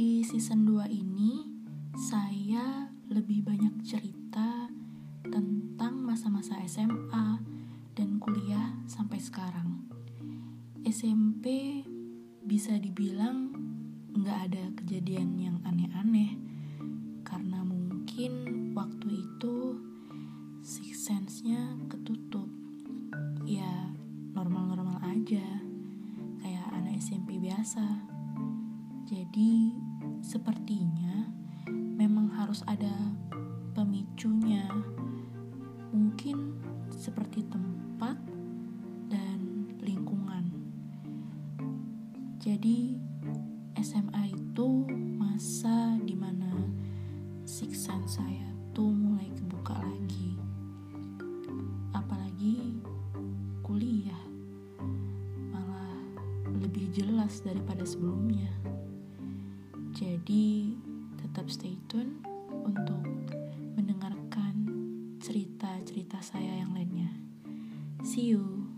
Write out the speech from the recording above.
season 2 ini saya lebih banyak cerita tentang masa-masa SMA dan kuliah sampai sekarang. SMP bisa dibilang nggak ada kejadian yang aneh-aneh karena mungkin waktu itu six sense-nya ketutup. Ya normal-normal aja kayak anak SMP biasa. Jadi sepertinya memang harus ada pemicunya. Mungkin seperti tempat dan lingkungan. Jadi SMA itu masa di mana siksan saya tuh mulai kebuka lagi. Apalagi kuliah malah lebih jelas daripada sebelumnya. Jadi, tetap stay tune untuk mendengarkan cerita-cerita saya yang lainnya. See you.